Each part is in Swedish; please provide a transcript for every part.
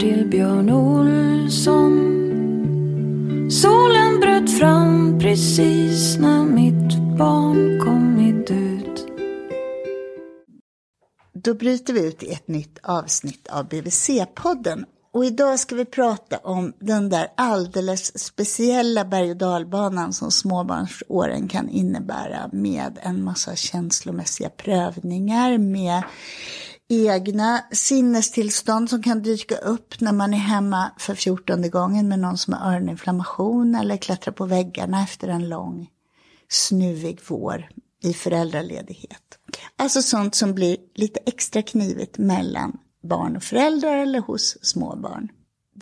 till Björn Olsson. Solen bröt fram precis när mitt barn kommit ut. Då bryter vi ut i ett nytt avsnitt av BVC-podden. Och idag ska vi prata om den där alldeles speciella berg och dalbanan som småbarnsåren kan innebära med en massa känslomässiga prövningar, med egna sinnestillstånd som kan dyka upp när man är hemma för fjortonde gången med någon som har öroninflammation eller klättrar på väggarna efter en lång snuvig vår i föräldraledighet. Alltså sånt som blir lite extra knivigt mellan barn och föräldrar eller hos småbarn.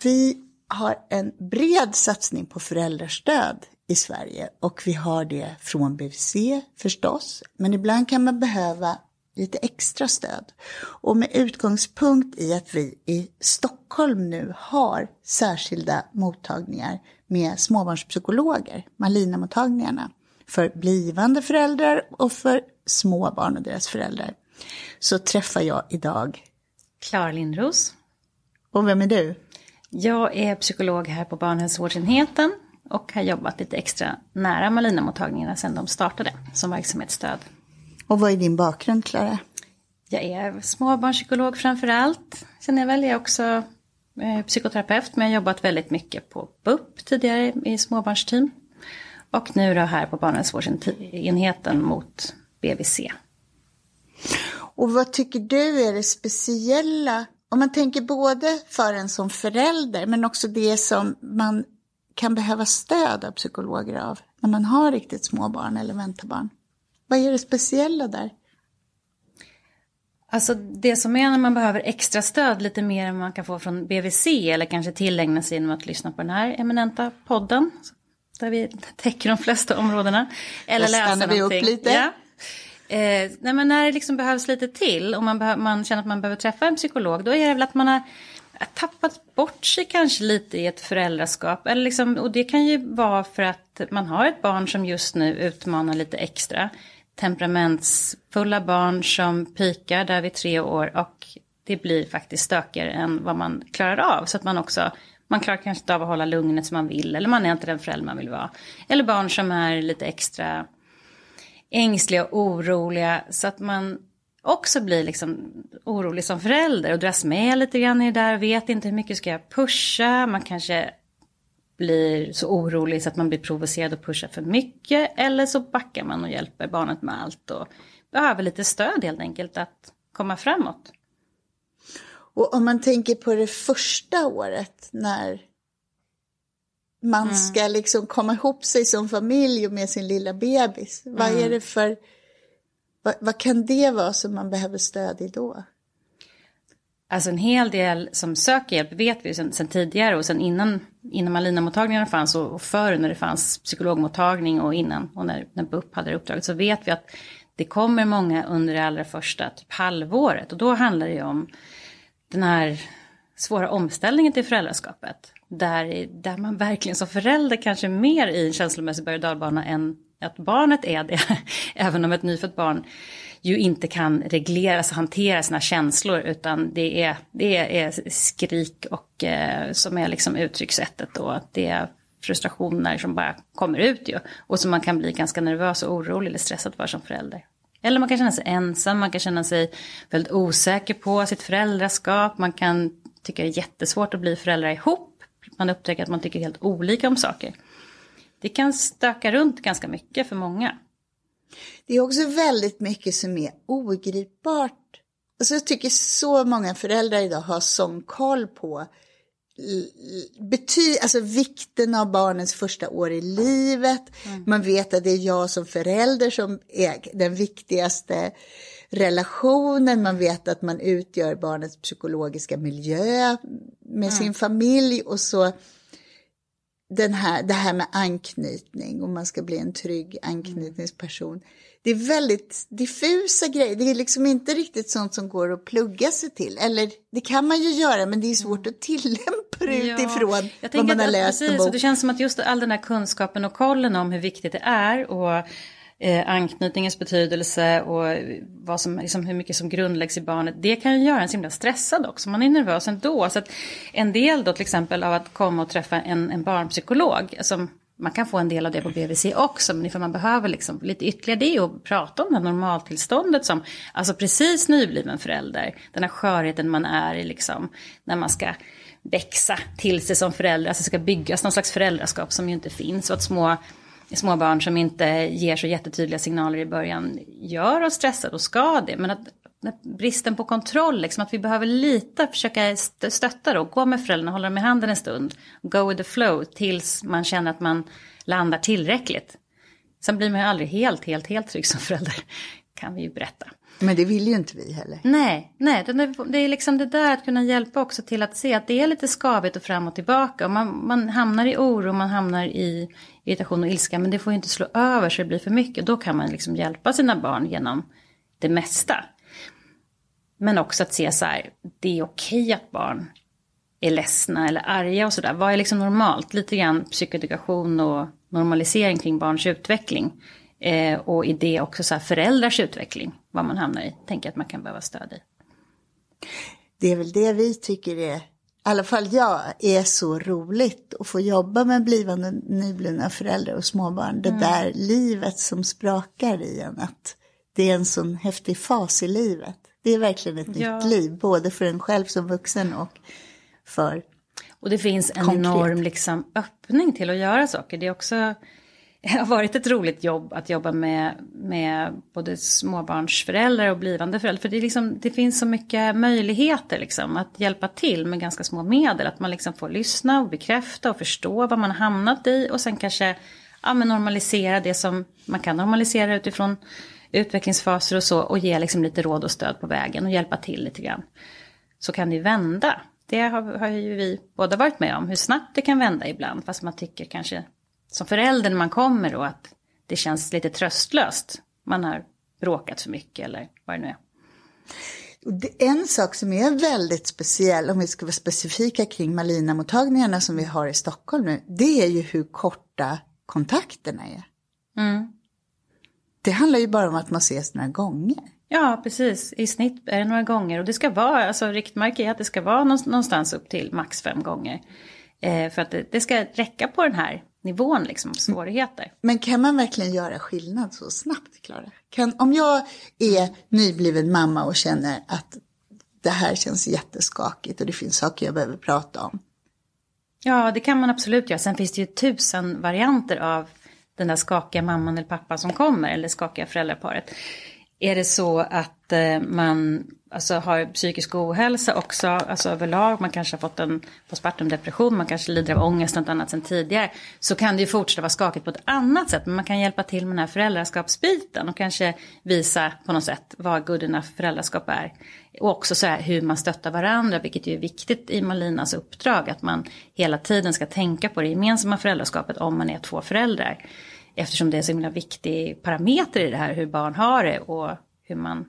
Vi har en bred satsning på föräldrastöd i Sverige och vi har det från BVC förstås. Men ibland kan man behöva lite extra stöd. Och med utgångspunkt i att vi i Stockholm nu har särskilda mottagningar med småbarnspsykologer, Malina-mottagningarna, för blivande föräldrar och för småbarn och deras föräldrar, så träffar jag idag Klara Lindros. Och vem är du? Jag är psykolog här på barnhälsovårdsenheten och har jobbat lite extra nära Malina-mottagningarna sedan de startade som verksamhetsstöd. Och vad är din bakgrund, Klara? Jag är småbarnspsykolog framför allt. Sen är jag väl jag också eh, psykoterapeut, men jag har jobbat väldigt mycket på BUP tidigare i småbarnsteam. Och nu då här på barnhälsovårdsenheten mot BVC. Och vad tycker du är det speciella, om man tänker både för en som förälder, men också det som man kan behöva stöd av psykologer av när man har riktigt små barn eller väntar barn? Vad är det speciella där? Alltså det som är när man behöver extra stöd lite mer än man kan få från BVC eller kanske tillägna sig genom att lyssna på den här eminenta podden. Där vi täcker de flesta områdena. Eller Då läsa vi någonting. upp lite. Ja. Eh, nej men när det liksom behövs lite till och man, man känner att man behöver träffa en psykolog. Då är det väl att man har tappat bort sig kanske lite i ett föräldraskap. Eller liksom, och det kan ju vara för att man har ett barn som just nu utmanar lite extra. Temperamentsfulla barn som pikar där vid tre år och det blir faktiskt stökigare än vad man klarar av. Så att man också, man klarar kanske inte av att hålla lugnet som man vill eller man är inte den förälder man vill vara. Eller barn som är lite extra ängsliga och oroliga så att man också blir liksom orolig som förälder och dras med lite grann i det där, vet inte hur mycket ska jag pusha, man kanske blir så orolig så att man blir provocerad och pushar för mycket eller så backar man och hjälper barnet med allt och behöver lite stöd helt enkelt att komma framåt. Och om man tänker på det första året när man ska liksom komma ihop sig som familj och med sin lilla bebis. Vad är det för, vad, vad kan det vara som man behöver stöd i då? Alltså en hel del som söker hjälp vet vi sen, sen tidigare och sen innan, innan Malina-mottagningarna fanns och, och förr när det fanns psykologmottagning och innan och när, när BUP hade det uppdraget så vet vi att det kommer många under det allra första typ halvåret och då handlar det ju om den här svåra omställningen till föräldraskapet. Där, där man verkligen som förälder kanske är mer i en känslomässig berg och dalbana än att barnet är det. Även om ett nyfött barn ju inte kan regleras och hantera sina känslor utan det är, det är skrik och eh, som är liksom uttryckssättet och det är frustrationer som bara kommer ut ju. Och som man kan bli ganska nervös och orolig eller stressad för som förälder. Eller man kan känna sig ensam, man kan känna sig väldigt osäker på sitt föräldraskap, man kan tycka det är jättesvårt att bli föräldrar ihop, man upptäcker att man tycker helt olika om saker. Det kan stöka runt ganska mycket för många. Det är också väldigt mycket som är ogripbart. Alltså jag tycker så många föräldrar idag har sån koll på bety alltså vikten av barnens första år i livet. Mm. Man vet att det är jag som förälder som är den viktigaste relationen. Man vet att man utgör barnets psykologiska miljö med mm. sin familj och så den här, det här med anknytning och man ska bli en trygg anknytningsperson. Det är väldigt diffusa grejer. Det är liksom inte riktigt sånt som går att plugga sig till. Eller det kan man ju göra men det är svårt att tillämpa det ja, utifrån vad man har att, läst precis, och Det känns som att just all den här kunskapen och kollen om hur viktigt det är och eh, anknytningens betydelse och vad som, liksom, hur mycket som grundläggs i barnet. Det kan ju göra en så himla stressad också, man är nervös ändå. Så att en del då till exempel av att komma och träffa en, en barnpsykolog, alltså, man kan få en del av det på BVC också, men ifall man behöver liksom lite ytterligare det är att prata om det normaltillståndet som, alltså precis nybliven förälder, den här skörheten man är i liksom, när man ska växa till sig som förälder, alltså ska byggas någon slags föräldraskap som ju inte finns och att små små barn som inte ger så jättetydliga signaler i början gör oss stressade och ska det. Men att bristen på kontroll, liksom, att vi behöver lite försöka stötta då, gå med föräldrarna, hålla dem i handen en stund, go with the flow tills man känner att man landar tillräckligt. Sen blir man ju aldrig helt, helt, helt trygg som förälder, kan vi ju berätta. Men det vill ju inte vi heller. Nej, nej det är liksom det där att kunna hjälpa också till att se att det är lite skavigt och fram och tillbaka. Och man, man hamnar i oro, man hamnar i irritation och ilska. Men det får ju inte slå över så det blir för mycket. Då kan man liksom hjälpa sina barn genom det mesta. Men också att se så här, det är okej att barn är ledsna eller arga och sådär. Vad är liksom normalt? Lite grann psykoedukation och normalisering kring barns utveckling. Eh, och i det också så här föräldrars utveckling, vad man hamnar i, tänker jag att man kan behöva stöd i. Det är väl det vi tycker är, alla fall jag, är så roligt att få jobba med blivande nyblivna föräldrar och småbarn. Det mm. där livet som sprakar i en, att det är en sån häftig fas i livet. Det är verkligen ett ja. nytt liv, både för en själv som vuxen och för Och det finns en konkret. enorm liksom, öppning till att göra saker. Det är också har varit ett roligt jobb att jobba med, med både småbarnsföräldrar och blivande föräldrar. För det, liksom, det finns så mycket möjligheter liksom, att hjälpa till med ganska små medel. Att man liksom får lyssna och bekräfta och förstå vad man har hamnat i. Och sen kanske ja, men normalisera det som man kan normalisera utifrån utvecklingsfaser och så. Och ge liksom lite råd och stöd på vägen och hjälpa till lite grann. Så kan det vända. Det har, har ju vi båda varit med om, hur snabbt det kan vända ibland. Fast man tycker kanske som förälder när man kommer då att det känns lite tröstlöst. Man har bråkat för mycket eller vad det nu är. En sak som är väldigt speciell, om vi ska vara specifika kring Malina-mottagningarna som vi har i Stockholm nu, det är ju hur korta kontakterna är. Mm. Det handlar ju bara om att man ses några gånger. Ja, precis. I snitt är det några gånger. Och det ska vara, alltså riktmärke är att det ska vara någonstans upp till max fem gånger. Eh, för att det, det, ska räcka på den här nivån liksom, svårigheter. Men kan man verkligen göra skillnad så snabbt, Klara? Om jag är nybliven mamma och känner att det här känns jätteskakigt och det finns saker jag behöver prata om. Ja, det kan man absolut göra. Sen finns det ju tusen varianter av den där skakiga mamman eller pappan som kommer, eller skakiga föräldraparet. Är det så att eh, man alltså, har psykisk ohälsa också, alltså överlag, man kanske har fått en postpartum depression, man kanske lider av ångest något annat sen tidigare, så kan det ju fortsätta vara skakigt på ett annat sätt. Men man kan hjälpa till med den här föräldraskapsbiten och kanske visa på något sätt vad good enough föräldraskap är. Och också så här hur man stöttar varandra, vilket ju är viktigt i Malinas uppdrag, att man hela tiden ska tänka på det gemensamma föräldraskapet om man är två föräldrar. Eftersom det är så himla viktig parameter i det här, hur barn har det och hur man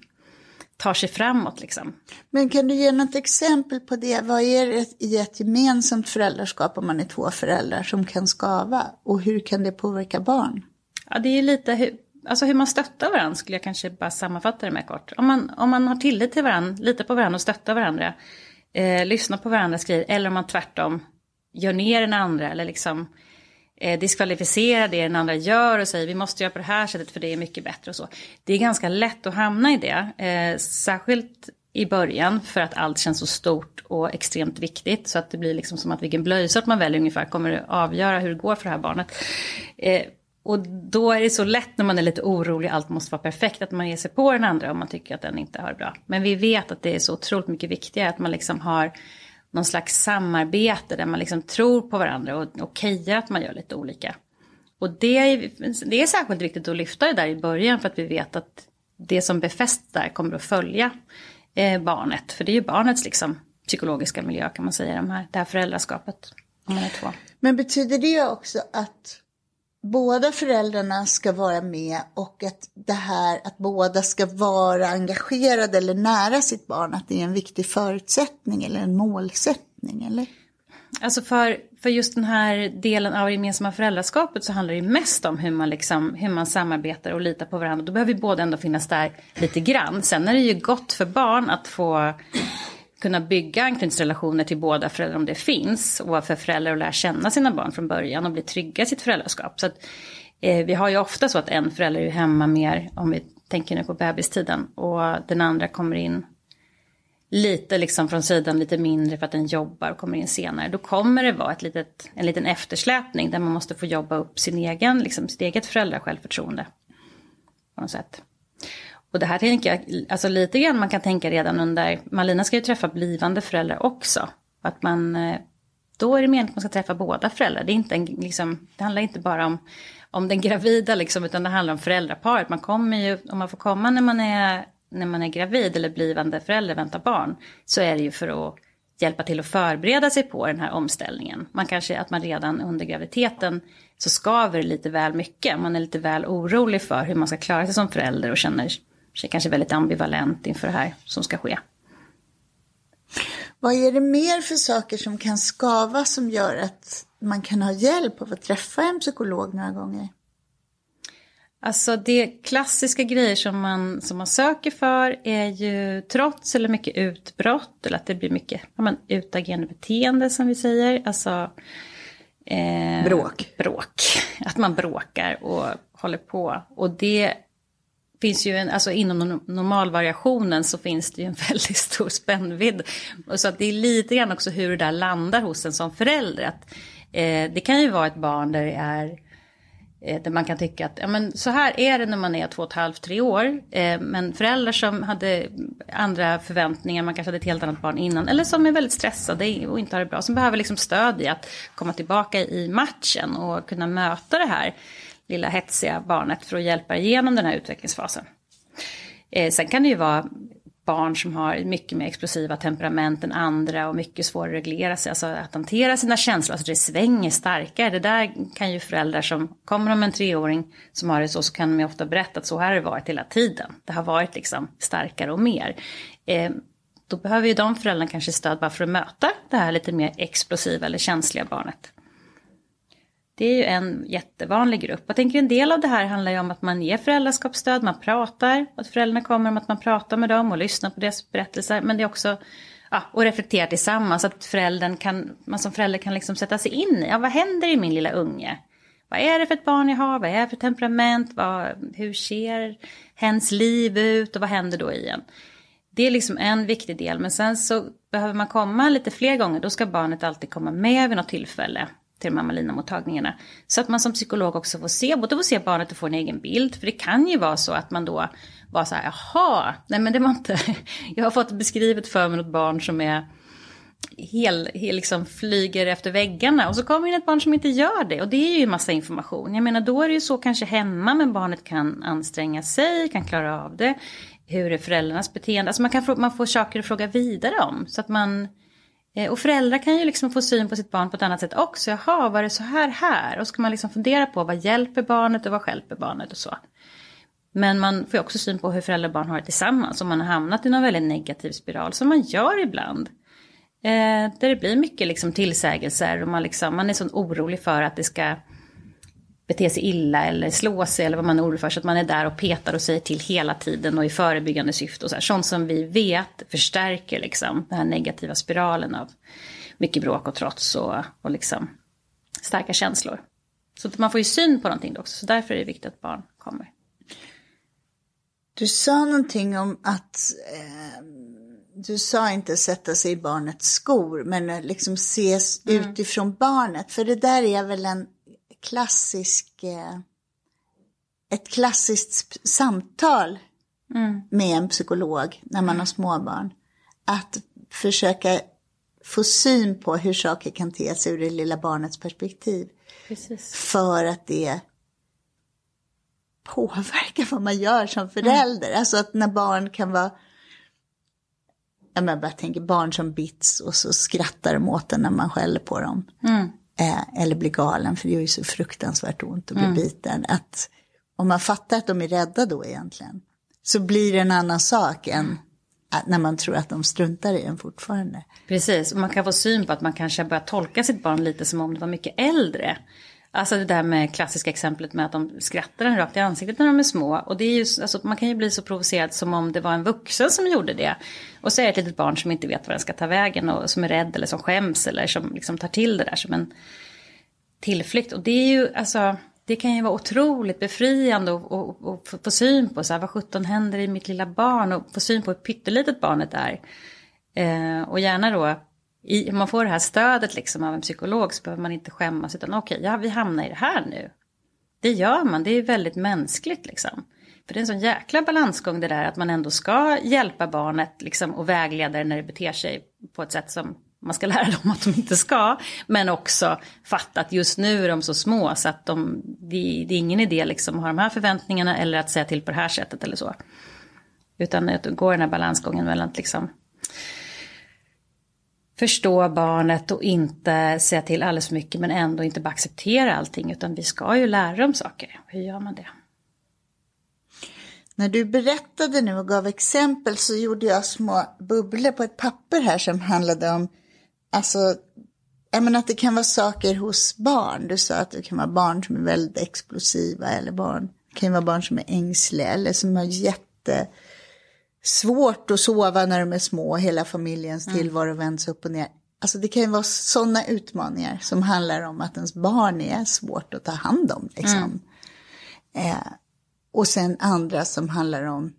tar sig framåt. Liksom. Men kan du ge något exempel på det? Vad är det i ett gemensamt föräldraskap om man är två föräldrar som kan skava? Och hur kan det påverka barn? Ja, det är lite hur, alltså hur man stöttar varandra skulle jag kanske bara sammanfatta det med kort. Om man, om man har tillit till varandra, litar på varandra och stöttar varandra, eh, lyssnar på varandras grejer, eller om man tvärtom gör ner den andra eller liksom eh, diskvalificera det den andra gör och säger vi måste göra på det här sättet för det är mycket bättre och så. Det är ganska lätt att hamna i det, eh, särskilt i början för att allt känns så stort och extremt viktigt så att det blir liksom som att vilken blöjsort man väljer ungefär kommer att avgöra hur det går för det här barnet. Eh, och då är det så lätt när man är lite orolig, allt måste vara perfekt, att man ger sig på den andra om man tycker att den inte har det bra. Men vi vet att det är så otroligt mycket viktigare att man liksom har någon slags samarbete där man liksom tror på varandra och okejar att man gör lite olika. Och det är, det är särskilt viktigt att lyfta det där i början för att vi vet att det som befästs där kommer att följa eh, barnet. För det är ju barnets liksom, psykologiska miljö kan man säga, de här, det här föräldraskapet. Om man är två. Men betyder det också att båda föräldrarna ska vara med och att det här att båda ska vara engagerade eller nära sitt barn, att det är en viktig förutsättning eller en målsättning, eller? Alltså för, för just den här delen av det gemensamma föräldraskapet så handlar det mest om hur man, liksom, hur man samarbetar och litar på varandra. Då behöver vi båda ändå finnas där lite grann. Sen är det ju gott för barn att få kunna bygga anknytningsrelationer till båda föräldrar om det finns. Och för föräldrar att lära känna sina barn från början och bli trygga i sitt föräldraskap. Så att, eh, vi har ju ofta så att en förälder är hemma mer, om vi tänker nu på bebistiden, och den andra kommer in lite liksom från sidan, lite mindre för att den jobbar och kommer in senare. Då kommer det vara ett litet, en liten eftersläpning där man måste få jobba upp sin egen, liksom, sitt eget föräldrasjälvförtroende. På något sätt. Och det här tänker jag, alltså lite grann man kan tänka redan under, Malina ska ju träffa blivande föräldrar också. Att man, eh, då är det meningen att man ska träffa båda föräldrar. Det, är inte en, liksom, det handlar inte bara om, om den gravida liksom, utan det handlar om föräldraparet. Man kommer ju, om man får komma när man är, när man är gravid eller blivande förälder, väntar barn, så är det ju för att hjälpa till att förbereda sig på den här omställningen. Man kanske, att man redan under graviditeten så skaver lite väl mycket. Man är lite väl orolig för hur man ska klara sig som förälder och känner sig kanske väldigt ambivalent inför det här som ska ske. Vad är det mer för saker som kan skava som gör att man kan ha hjälp av att träffa en psykolog några gånger? Alltså det klassiska grejer som man, som man söker för är ju trots eller mycket utbrott eller att det blir mycket ja, men, utagerande beteende som vi säger. Alltså eh, bråk. Bråk. Att man bråkar och håller på. Och det finns ju en, alltså inom normalvariationen så finns det ju en väldigt stor spännvidd. Så att det är lite grann också hur det där landar hos en som förälder. Att, eh, det kan ju vara ett barn där det är eh, där man kan tycka att ja, men så här är det när man är två och ett halvt, tre år. Eh, men föräldrar som hade andra förväntningar, man kanske hade ett helt annat barn innan. Eller som är väldigt stressade och inte har det bra. Som behöver liksom stöd i att komma tillbaka i matchen och kunna möta det här lilla hetsiga barnet för att hjälpa igenom den här utvecklingsfasen. Eh, sen kan det ju vara barn som har mycket mer explosiva temperament än andra och mycket svårare att reglera sig, alltså att hantera sina känslor, alltså det svänger starkare. Det där kan ju föräldrar som kommer om en treåring som har det så, så kan de ju ofta berätta att så här har det varit hela tiden. Det har varit liksom starkare och mer. Eh, då behöver ju de föräldrarna kanske stöd bara för att möta det här lite mer explosiva eller känsliga barnet. Det är ju en jättevanlig grupp. Jag tänker en del av det här handlar ju om att man ger föräldraskapsstöd, man pratar, att föräldrarna kommer om att man pratar med dem och lyssnar på deras berättelser. Men det är också ja, och reflektera tillsammans, att föräldern kan, man som förälder kan liksom sätta sig in i, ja, vad händer i min lilla unge? Vad är det för ett barn jag har? Vad är det för temperament? Vad, hur ser hens liv ut? Och vad händer då i en? Det är liksom en viktig del, men sen så behöver man komma lite fler gånger. Då ska barnet alltid komma med vid något tillfälle till de här Så att man som psykolog också får se, både får se barnet och få en egen bild. För det kan ju vara så att man då var så här, jaha, nej men det var inte, jag har fått beskrivet för mig något barn som är hel, hel liksom flyger efter väggarna och så kommer in ett barn som inte gör det och det är ju en massa information. Jag menar då är det ju så kanske hemma men barnet kan anstränga sig, kan klara av det. Hur är föräldrarnas beteende? Alltså man, kan få, man får saker att fråga vidare om så att man Eh, och föräldrar kan ju liksom få syn på sitt barn på ett annat sätt också. Jaha, var det så här här? Och så kan man liksom fundera på vad hjälper barnet och vad hjälper barnet och så. Men man får ju också syn på hur föräldrar och barn har det tillsammans. Om man har hamnat i någon väldigt negativ spiral, som man gör ibland. Eh, där det blir mycket liksom tillsägelser och man, liksom, man är så orolig för att det ska bete sig illa eller slå sig eller vad man är orolig för. Så att man är där och petar och säger till hela tiden och i förebyggande syfte. Och så här. Sånt som vi vet förstärker liksom den här negativa spiralen av mycket bråk och trots och, och liksom starka känslor. Så man får ju syn på någonting också. Så därför är det viktigt att barn kommer. Du sa någonting om att eh, du sa inte sätta sig i barnets skor, men liksom ses mm. utifrån barnet. För det där är väl en klassisk, eh, ett klassiskt samtal mm. med en psykolog när man har småbarn. Att försöka få syn på hur saker kan te sig ur det lilla barnets perspektiv. Precis. För att det påverkar vad man gör som förälder. Mm. Alltså att när barn kan vara jag bara tänker barn som bits och så skrattar de åt en när man skäller på dem. Mm eh, eller bli galen, för det gör ju så fruktansvärt ont att bli mm. biten. Att om man fattar att de är rädda då egentligen, så blir det en annan sak än när man tror att de struntar i en fortfarande. Precis, och man kan få syn på att man kanske börjar tolka sitt barn lite som om det var mycket äldre. Alltså det där med klassiska exemplet med att de skrattar en rakt i ansiktet när de är små. Och det är ju, alltså, man kan ju bli så provocerad som om det var en vuxen som gjorde det. Och så är det ett litet barn som inte vet var den ska ta vägen och som är rädd eller som skäms eller som liksom tar till det där som en tillflykt. Och det är ju, alltså, det kan ju vara otroligt befriande att få syn på så här, vad sjutton händer i mitt lilla barn och få syn på hur pyttelitet barnet är. Eh, och gärna då i, om man får det här stödet liksom av en psykolog så behöver man inte skämmas utan okej, okay, ja vi hamnar i det här nu. Det gör man, det är väldigt mänskligt liksom. För det är en sån jäkla balansgång det där att man ändå ska hjälpa barnet liksom, och vägleda det när det beter sig på ett sätt som man ska lära dem att de inte ska. Men också fatta att just nu är de så små så att de, det, det är ingen idé liksom att ha de här förväntningarna eller att säga till på det här sättet eller så. Utan att gå den här balansgången mellan att liksom förstå barnet och inte säga till alldeles för mycket men ändå inte bara acceptera allting utan vi ska ju lära dem saker. Hur gör man det? När du berättade nu och gav exempel så gjorde jag små bubblor på ett papper här som handlade om, alltså, jag menar att det kan vara saker hos barn. Du sa att det kan vara barn som är väldigt explosiva eller barn, det kan vara barn som är ängsliga eller som har jätte svårt att sova när de är små, hela familjens mm. tillvaro vänds upp och ner. Alltså det kan ju vara sådana utmaningar som handlar om att ens barn är svårt att ta hand om. Liksom. Mm. Eh, och sen andra som handlar om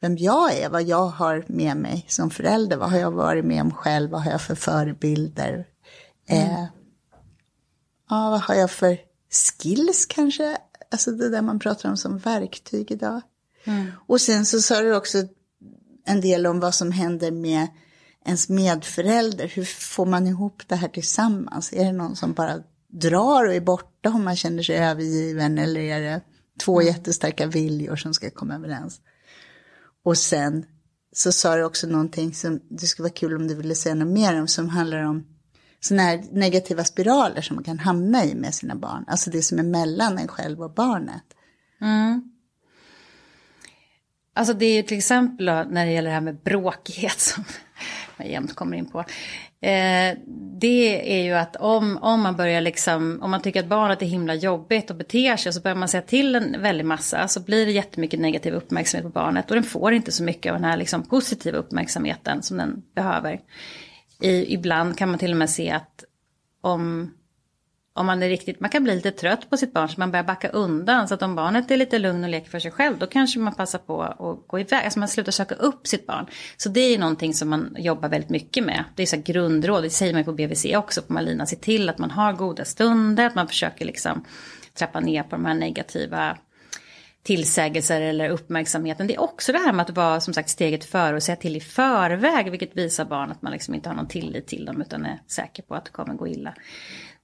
vem jag är, vad jag har med mig som förälder, vad har jag varit med om själv, vad har jag för förebilder. Mm. Eh, ja, vad har jag för skills kanske, alltså det där man pratar om som verktyg idag. Mm. Och sen så sa du också en del om vad som händer med ens medförälder. Hur får man ihop det här tillsammans? Är det någon som bara drar och är borta om man känner sig övergiven eller är det två mm. jättestarka viljor som ska komma överens? Och sen så sa du också någonting som det skulle vara kul om du ville säga något mer om som handlar om sådana här negativa spiraler som man kan hamna i med sina barn. Alltså det som är mellan en själv och barnet. Mm. Alltså det är ju till exempel när det gäller det här med bråkighet som jag jämt kommer in på. Eh, det är ju att om, om man börjar liksom, om man tycker att barnet är himla jobbigt och beter sig så börjar man säga till en väldig massa så blir det jättemycket negativ uppmärksamhet på barnet och den får inte så mycket av den här liksom positiva uppmärksamheten som den behöver. I, ibland kan man till och med se att om om man är riktigt, man kan bli lite trött på sitt barn så man börjar backa undan. Så att om barnet är lite lugn och leker för sig själv då kanske man passar på att gå iväg. Alltså man slutar söka upp sitt barn. Så det är ju någonting som man jobbar väldigt mycket med. Det är så grundråd, det säger man ju på BVC också på Malina. Se till att man har goda stunder, att man försöker liksom trappa ner på de här negativa tillsägelser eller uppmärksamheten. Det är också det här med att vara som sagt steget före och säga till i förväg. Vilket visar barn att man liksom inte har någon tillit till dem utan är säker på att det kommer gå illa.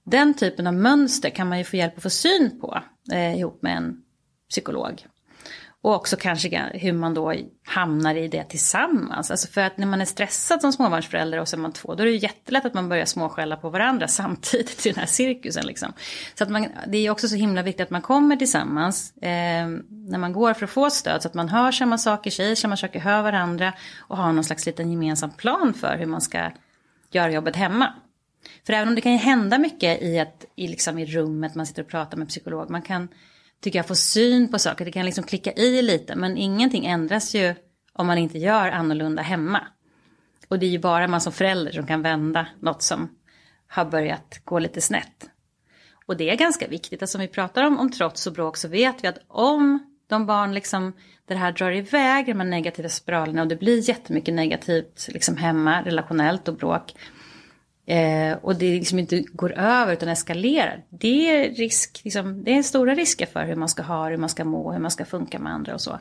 Den typen av mönster kan man ju få hjälp att få syn på eh, ihop med en psykolog. Och också kanske hur man då hamnar i det tillsammans. Alltså för att när man är stressad som småbarnsförälder och så är man två, då är det ju jättelätt att man börjar småskälla på varandra samtidigt i den här cirkusen. Liksom. Så att man, det är också så himla viktigt att man kommer tillsammans eh, när man går för att få stöd. Så att man hör samma saker, säger samma saker, hör varandra och har någon slags liten gemensam plan för hur man ska göra jobbet hemma. För även om det kan ju hända mycket i, ett, i, liksom i rummet man sitter och pratar med psykolog. Man kan, tycker jag, få syn på saker. Det kan liksom klicka i lite. Men ingenting ändras ju om man inte gör annorlunda hemma. Och det är ju bara man som förälder som kan vända något som har börjat gå lite snett. Och det är ganska viktigt. Alltså om vi pratar om, om trots och bråk så vet vi att om de barn liksom, det här drar iväg, de här negativa spiralerna och det blir jättemycket negativt liksom hemma, relationellt och bråk Eh, och det liksom inte går över utan eskalerar. Det är, risk, liksom, det är stora risker för hur man ska ha hur man ska må, hur man ska funka med andra och så.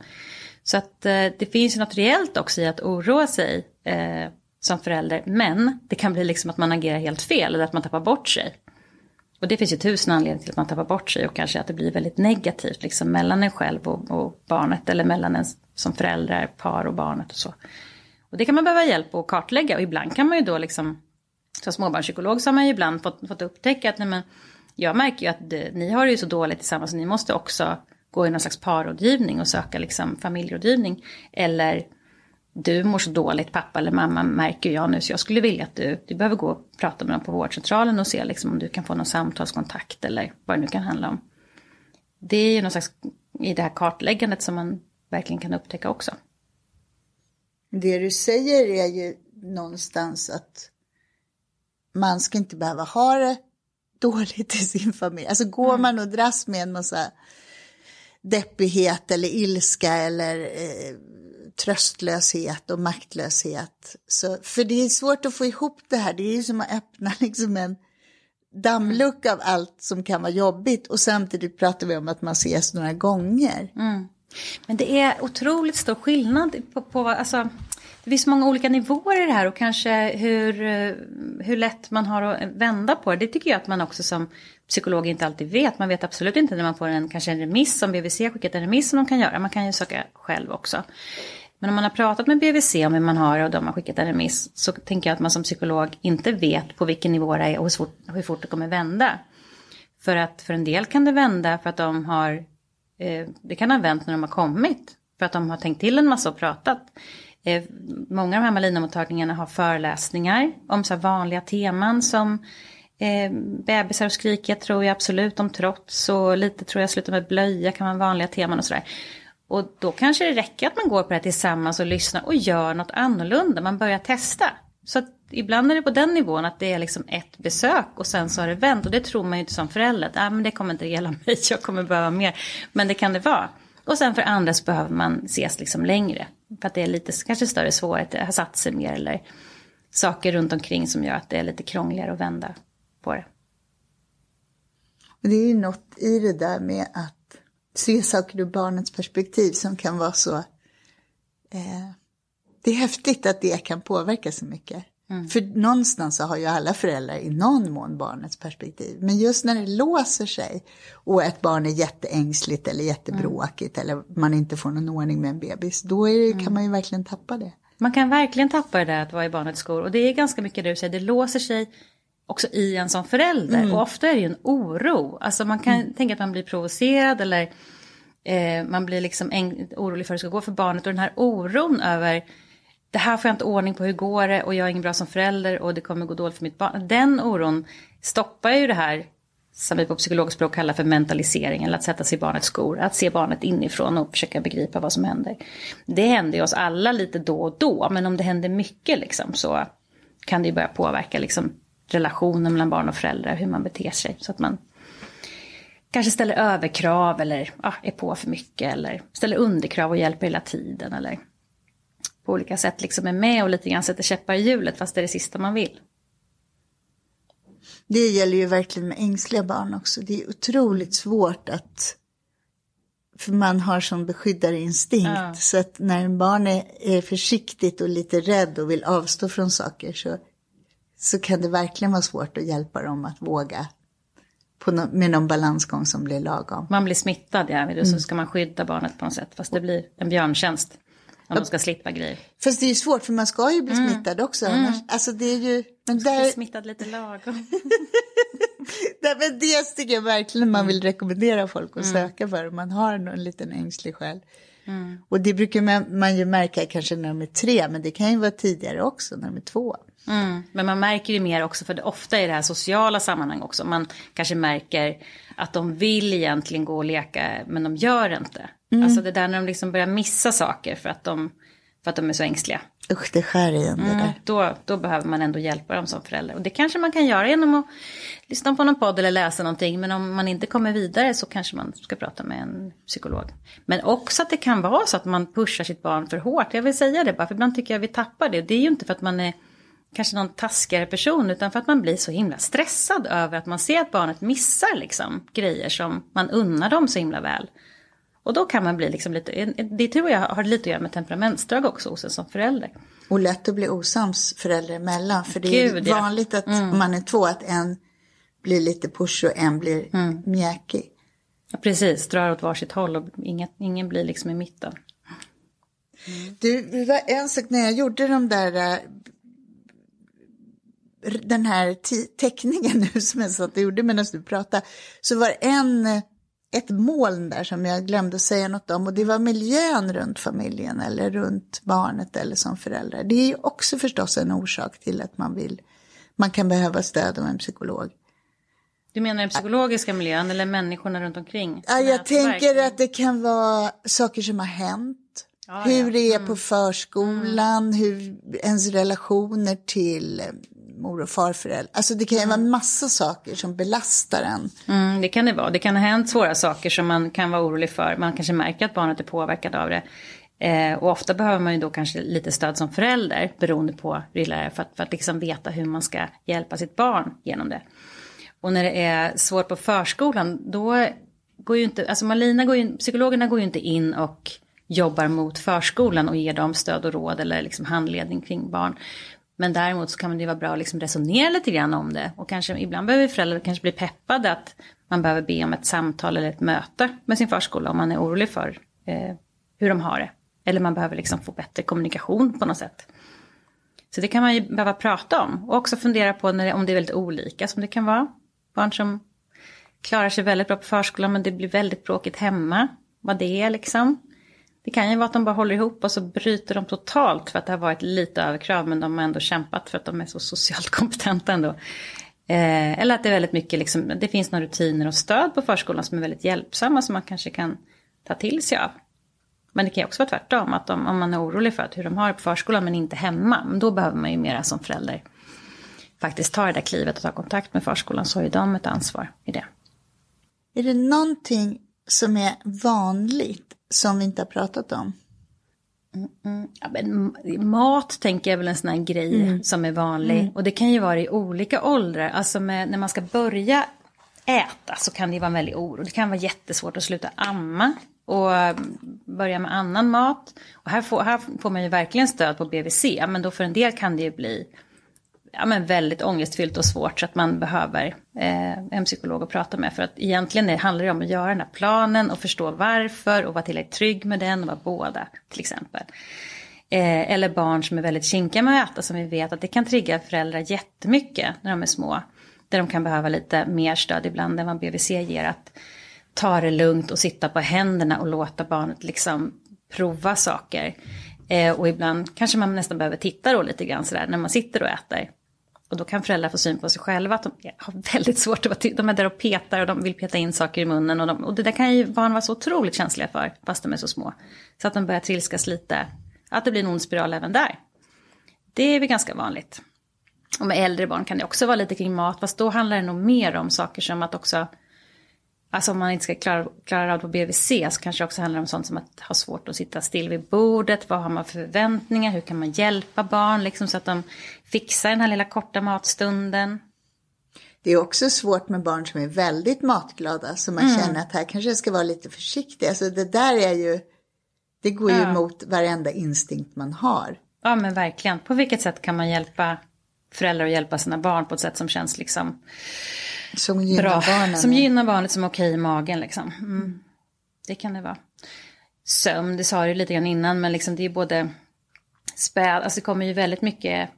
Så att eh, det finns ju något reellt också i att oroa sig eh, som förälder. Men det kan bli liksom att man agerar helt fel eller att man tappar bort sig. Och det finns ju tusen anledningar till att man tappar bort sig och kanske att det blir väldigt negativt liksom mellan en själv och, och barnet eller mellan en som föräldrar, par och barnet och så. Och det kan man behöva hjälp att kartlägga och ibland kan man ju då liksom som småbarnspsykolog så har man ju ibland fått, fått upptäcka att nej men, jag märker ju att det, ni har det ju så dåligt tillsammans så ni måste också gå i någon slags parrådgivning och söka liksom familjerådgivning. Eller du mår så dåligt, pappa eller mamma märker jag nu, så jag skulle vilja att du, du behöver gå och prata med dem på vårdcentralen och se liksom, om du kan få någon samtalskontakt eller vad det nu kan handla om. Det är ju någon slags, i det här kartläggandet som man verkligen kan upptäcka också. Det du säger är ju någonstans att man ska inte behöva ha det dåligt i sin familj. Alltså går mm. man och dras med en massa deppighet eller ilska eller eh, tröstlöshet och maktlöshet. Så, för det är svårt att få ihop det här. Det är ju som att öppna liksom en dammlucka av allt som kan vara jobbigt och samtidigt pratar vi om att man ses några gånger. Mm. Men det är otroligt stor skillnad på, på alltså, det finns många olika nivåer i det här och kanske hur, eh, hur lätt man har att vända på det. Det tycker jag att man också som psykolog inte alltid vet. Man vet absolut inte när man får en, kanske en remiss, som BVC skickat en remiss som de kan göra. Man kan ju söka själv också. Men om man har pratat med BVC om hur man har och de har skickat en remiss så tänker jag att man som psykolog inte vet på vilken nivå det är och hur fort, hur fort det kommer vända. För att för en del kan det vända för att de har, eh, det kan ha vänt när de har kommit. För att de har tänkt till en massa och pratat. Eh, många av de här Malinamottagningarna har föreläsningar om så vanliga teman som eh, bebisar och skrikiga tror jag absolut om trots och lite tror jag slutar med blöja kan vara vanliga teman och sådär. Och då kanske det räcker att man går på det här tillsammans och lyssnar och gör något annorlunda. Man börjar testa. Så att ibland är det på den nivån att det är liksom ett besök och sen så har det vänt. Och det tror man ju inte som förälder. Att, ah, men det kommer inte gälla mig, jag kommer behöva mer. Men det kan det vara. Och sen för andra så behöver man ses liksom längre. För att det är lite kanske större svårighet, det har satt sig mer eller saker runt omkring som gör att det är lite krångligare att vända på det. Det är ju något i det där med att se saker ur barnets perspektiv som kan vara så... Eh, det är häftigt att det kan påverka så mycket. Mm. För någonstans så har ju alla föräldrar i någon mån barnets perspektiv. Men just när det låser sig och ett barn är jätteängsligt eller jättebråkigt mm. eller man inte får någon ordning med en bebis, då det, mm. kan man ju verkligen tappa det. Man kan verkligen tappa det där att vara i barnets skor. Och det är ganska mycket det du säger, det låser sig också i en som förälder. Mm. Och ofta är det ju en oro. Alltså man kan mm. tänka att man blir provocerad eller eh, man blir liksom orolig för hur det ska gå för barnet. Och den här oron över det här får jag inte ordning på, hur går det och jag är ingen bra som förälder och det kommer gå dåligt för mitt barn. Den oron stoppar ju det här som vi på psykologspråk kallar för mentalisering, eller att sätta sig i barnets skor, att se barnet inifrån och försöka begripa vad som händer. Det händer ju oss alla lite då och då, men om det händer mycket liksom, så kan det ju börja påverka liksom, relationen mellan barn och föräldrar, hur man beter sig. Så att man kanske ställer överkrav eller ja, är på för mycket eller ställer underkrav och hjälper hela tiden. Eller på olika sätt liksom är med och lite grann sätter käppar i hjulet fast det är det sista man vill. Det gäller ju verkligen med ängsliga barn också. Det är otroligt svårt att för man har som beskyddarinstinkt. Ja. Så att när en barn är, är försiktigt och lite rädd och vill avstå från saker så, så kan det verkligen vara svårt att hjälpa dem att våga no med någon balansgång som blir lagom. Man blir smittad, ja, mm. så ska man skydda barnet på något sätt. Fast det blir en björntjänst. Om de ska slippa grejer. Fast det är ju svårt för man ska ju bli mm. smittad också. Mm. Annars, alltså det är ju... Men där... bli smittad lite lagom. Nej, men det tycker jag verkligen man vill rekommendera folk att mm. söka för. Om man har en liten ängslig själ. Mm. Och det brukar man, man ju märka kanske när de är tre. Men det kan ju vara tidigare också när de är två. Mm. Men man märker ju mer också, för det ofta i det här sociala sammanhang också. Man kanske märker att de vill egentligen gå och leka, men de gör inte. Mm. Alltså det där när de liksom börjar missa saker för att de, för att de är så ängsliga. Usch, det skär igen det mm, där. Då, då behöver man ändå hjälpa dem som förälder. Och det kanske man kan göra genom att lyssna på någon podd eller läsa någonting. Men om man inte kommer vidare så kanske man ska prata med en psykolog. Men också att det kan vara så att man pushar sitt barn för hårt. Jag vill säga det bara, för ibland tycker jag vi tappar det. Det är ju inte för att man är kanske någon taskigare person utan för att man blir så himla stressad över att man ser att barnet missar liksom grejer som man unnar dem så himla väl. Och då kan man bli liksom lite, det tror jag har lite att göra med temperamentsdrag också hos en som förälder. Och lätt att bli osams föräldrar emellan. För det är Gud, vanligt ja. att mm. man är två, att en blir lite push och en blir mm. mjäkig. Ja, precis, drar åt varsitt håll och ingen, ingen blir liksom i mitten. Mm. Du, det var en sak när jag gjorde de där den här teckningen nu som jag satt och gjorde medan du pratade, så var en, ett moln där som jag glömde säga något om och det var miljön runt familjen eller runt barnet eller som föräldrar. Det är ju också förstås en orsak till att man vill, man kan behöva stöd av en psykolog. Du menar den psykologiska miljön eller människorna runt omkring? Ja, jag tänker att det kan vara saker som har hänt. Ja, hur ja. Mm. det är på förskolan, hur ens relationer till mor och farföräldrar. Alltså det kan ju vara massa saker som belastar en. Mm, det kan det vara. Det kan ha hänt svåra saker som man kan vara orolig för. Man kanske märker att barnet är påverkat av det. Eh, och ofta behöver man ju då kanske lite stöd som förälder beroende på hur illa det är för att, för att liksom veta hur man ska hjälpa sitt barn genom det. Och när det är svårt på förskolan då går ju inte, alltså Malina går ju, psykologerna går ju inte in och jobbar mot förskolan och ger dem stöd och råd eller liksom handledning kring barn. Men däremot så kan det vara bra att liksom resonera lite grann om det. Och kanske ibland behöver föräldrar kanske bli peppade att man behöver be om ett samtal eller ett möte med sin förskola om man är orolig för eh, hur de har det. Eller man behöver liksom få bättre kommunikation på något sätt. Så det kan man ju behöva prata om. Och också fundera på när det, om det är väldigt olika som det kan vara. Barn som klarar sig väldigt bra på förskolan men det blir väldigt bråkigt hemma. Vad det är liksom. Det kan ju vara att de bara håller ihop och så bryter de totalt för att det har varit lite överkrav men de har ändå kämpat för att de är så socialt kompetenta ändå. Eh, eller att det är väldigt mycket, liksom, det finns några rutiner och stöd på förskolan som är väldigt hjälpsamma som man kanske kan ta till sig av. Men det kan ju också vara tvärtom, att om, om man är orolig för att hur de har det på förskolan men inte hemma, men då behöver man ju mera som förälder faktiskt ta det där klivet och ta kontakt med förskolan så har ju de ett ansvar i det. Är det någonting som är vanligt som vi inte har pratat om? Ja, men mat tänker jag är väl en sån här grej som är vanlig. Och det kan ju vara i olika åldrar. Alltså med, när man ska börja äta så kan det vara en väldig oro. Det kan vara jättesvårt att sluta amma och mm, börja med annan mat. Och här får, här får man ju verkligen stöd på BVC. Men då för en del kan det ju bli ja, men väldigt ångestfyllt och svårt så att man behöver eh, en psykolog att prata med. För att egentligen det handlar det om att göra den här planen och förstå varför och vara tillräckligt trygg med den och vara båda till exempel. Eh, eller barn som är väldigt kinkiga med att äta som vi vet att det kan trigga föräldrar jättemycket när de är små. Där de kan behöva lite mer stöd ibland än vad BVC ger. Att ta det lugnt och sitta på händerna och låta barnet liksom prova saker. Eh, och ibland kanske man nästan behöver titta då lite grann sådär när man sitter och äter. Och då kan föräldrar få syn på sig själva att de har väldigt svårt att vara till. De är där och petar och de vill peta in saker i munnen. Och, de, och det där kan ju barn vara så otroligt känsliga för, fast de är så små. Så att de börjar trilskas lite. Att det blir en ond spiral även där. Det är väl ganska vanligt. Och med äldre barn kan det också vara lite kring mat, fast då handlar det nog mer om saker som att också Alltså om man inte ska klara, klara av på BVC så kanske det också handlar om sånt som att ha svårt att sitta still vid bordet. Vad har man för förväntningar? Hur kan man hjälpa barn liksom, så att de fixar den här lilla korta matstunden? Det är också svårt med barn som är väldigt matglada. Så man känner att här kanske jag ska vara lite försiktig. Alltså det där är ju, det går ju Ja. emot varenda instinkt man har. Ja men verkligen. På vilket sätt kan man hjälpa föräldrar att hjälpa sina barn på ett sätt som känns liksom Som gynnar bra. barnen. Som gynnar barnet som är okej i magen liksom. Mm. Det kan det vara. Sömn, det sa du lite grann innan, men liksom det är både späd, alltså det kommer ju väldigt mycket,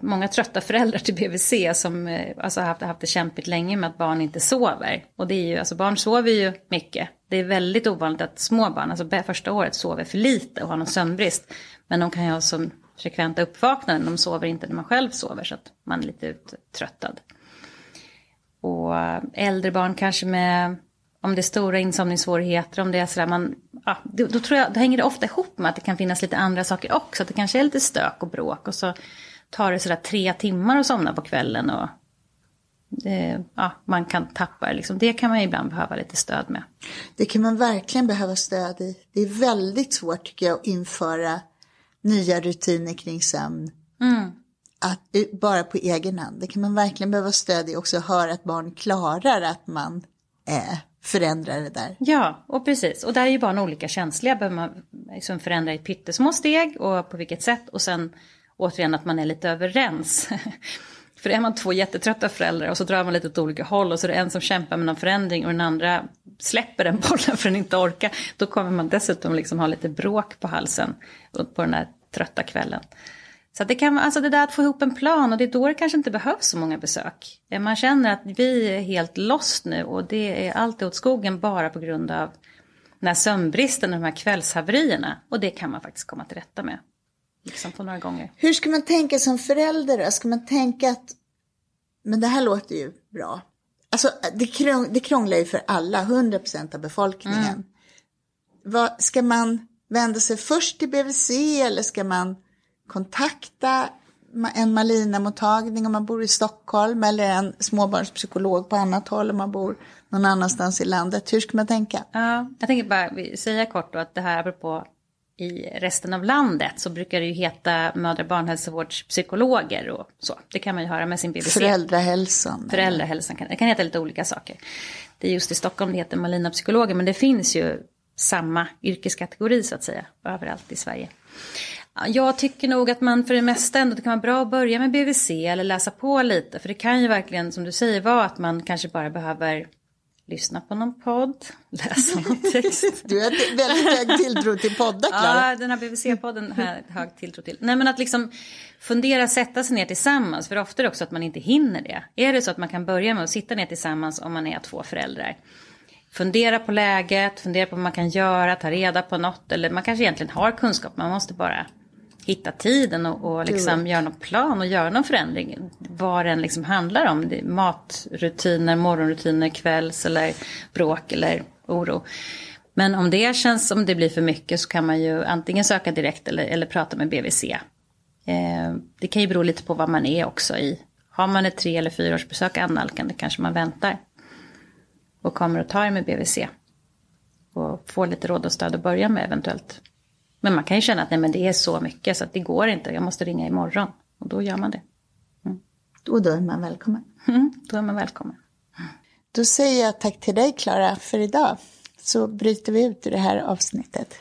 många trötta föräldrar till BVC som eh, alltså, har haft, haft det kämpigt länge med att barn inte sover. Och det är ju, alltså barn sover ju mycket. Det är väldigt ovanligt att små barn, alltså första året, sover för lite och har någon sömnbrist. Men de kan ju ha som frekventa uppvaknanden, de sover inte när man själv sover så att man är lite uttröttad. Och äldre barn kanske med, om det är stora insomningssvårigheter, om det är sådär man, ja, då, då tror jag, då hänger det ofta ihop med att det kan finnas lite andra saker också. Att det kanske är lite stök och bråk och så tar det sådär tre timmar att somna på kvällen och det, ja, man kan tappa det liksom. Det kan man ibland behöva lite stöd med. Det kan man verkligen behöva stöd i. Det är väldigt svårt tycker jag att införa nya rutiner kring sömn. Att, bara på egen hand. Det kan man verkligen behöva stöd i också. Höra att barn klarar att man eh, förändrar det där. Ja, och precis. Och där är ju barn olika känsliga. Behöver man liksom förändra i pyttesmå steg och på vilket sätt. Och sen återigen att man är lite överens. För är man två jättetrötta föräldrar och så drar man lite åt olika håll och så är det en som kämpar med någon förändring och den andra släpper den bollen för den inte orkar. Då kommer man dessutom liksom ha lite bråk på halsen på den här trötta kvällen. Så det kan vara, alltså det där att få ihop en plan och det är då det kanske inte behövs så många besök. Man känner att vi är helt lost nu och det är allt åt skogen bara på grund av den här sömnbristen och de här kvällshaverierna. Och det kan man faktiskt komma till rätta med. Liksom på några gånger. Hur ska man tänka som förälder? Ska man tänka att, men det här låter ju bra. Alltså det, krång, det krånglar ju för alla, 100% av befolkningen. Mm. Vad, ska man vända sig först till BVC eller ska man kontakta en Malina-mottagning om man bor i Stockholm eller en småbarnspsykolog på annat håll om man bor någon annanstans i landet. Hur ska man tänka? Ja, jag tänker bara säga kort då att det här apropå i resten av landet så brukar det ju heta mödra och barnhälsovårdspsykologer och så. Det kan man ju höra med sin BVC. Föräldrahälsan. Föräldrahälsan, kan, det kan heta lite olika saker. Det är just i Stockholm det heter Malina psykologer men det finns ju samma yrkeskategori så att säga överallt i Sverige. Jag tycker nog att man för det mesta ändå det kan vara bra att börja med BVC eller läsa på lite. För det kan ju verkligen som du säger vara att man kanske bara behöver lyssna på någon podd, läsa någon text. du har väldigt hög tilltro till poddar, Klara. Ja, den här BVC-podden har jag hög tilltro till. Nej, men att liksom fundera, sätta sig ner tillsammans. För ofta är det också att man inte hinner det. Är det så att man kan börja med att sitta ner tillsammans om man är två föräldrar. Fundera på läget, fundera på vad man kan göra, ta reda på något. Eller man kanske egentligen har kunskap, man måste bara hitta tiden och, och liksom göra någon plan och göra någon förändring. Vad den liksom handlar om. matrutiner, morgonrutiner, kvälls eller bråk eller oro. Men om det känns som det blir för mycket så kan man ju antingen söka direkt eller, eller prata med BVC. Eh, det kan ju bero lite på vad man är också i. Har man ett tre eller fyra års besök annalkande kanske man väntar. Och kommer och tar med BVC. Och får lite råd och stöd att börja med eventuellt. Men man kan ju känna att nej, men det är så mycket så att det går inte, jag måste ringa imorgon. Och då gör man det. Mm. Och då är man välkommen. Mm, då är man välkommen. Då säger jag tack till dig Klara för idag. Så bryter vi ut ur det här avsnittet.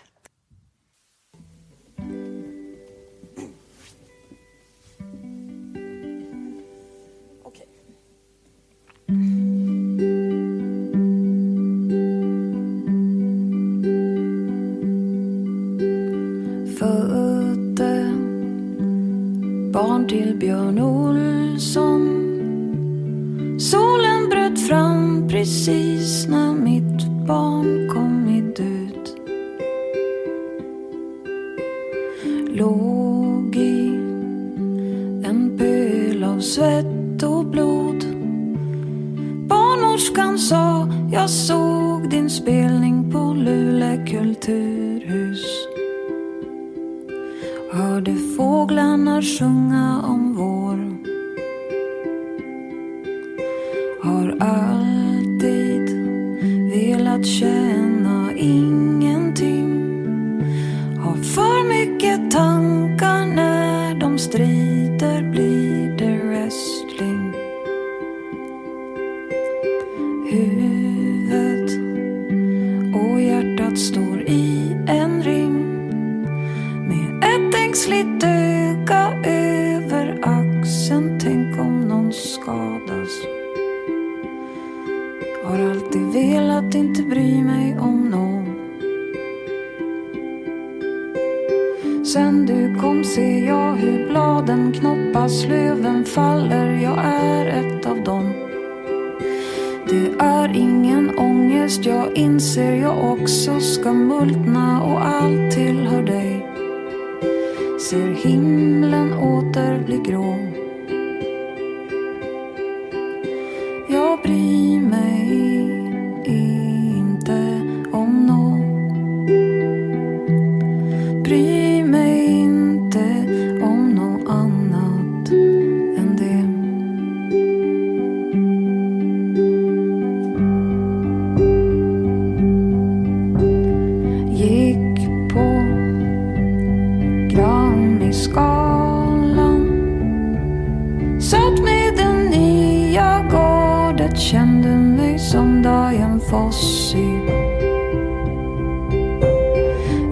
Satt med den nya gardet Kände mig som Dian Fossey.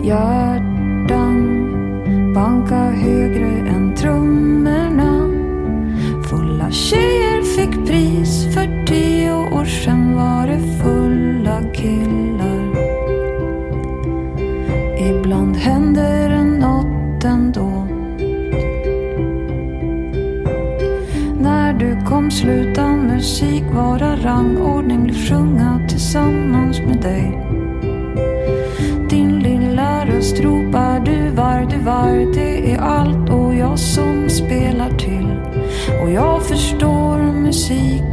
Jag rangordning, bli sjunga tillsammans med dig. Din lilla röst ropar du var, du var, det är allt och jag som spelar till. Och jag förstår musik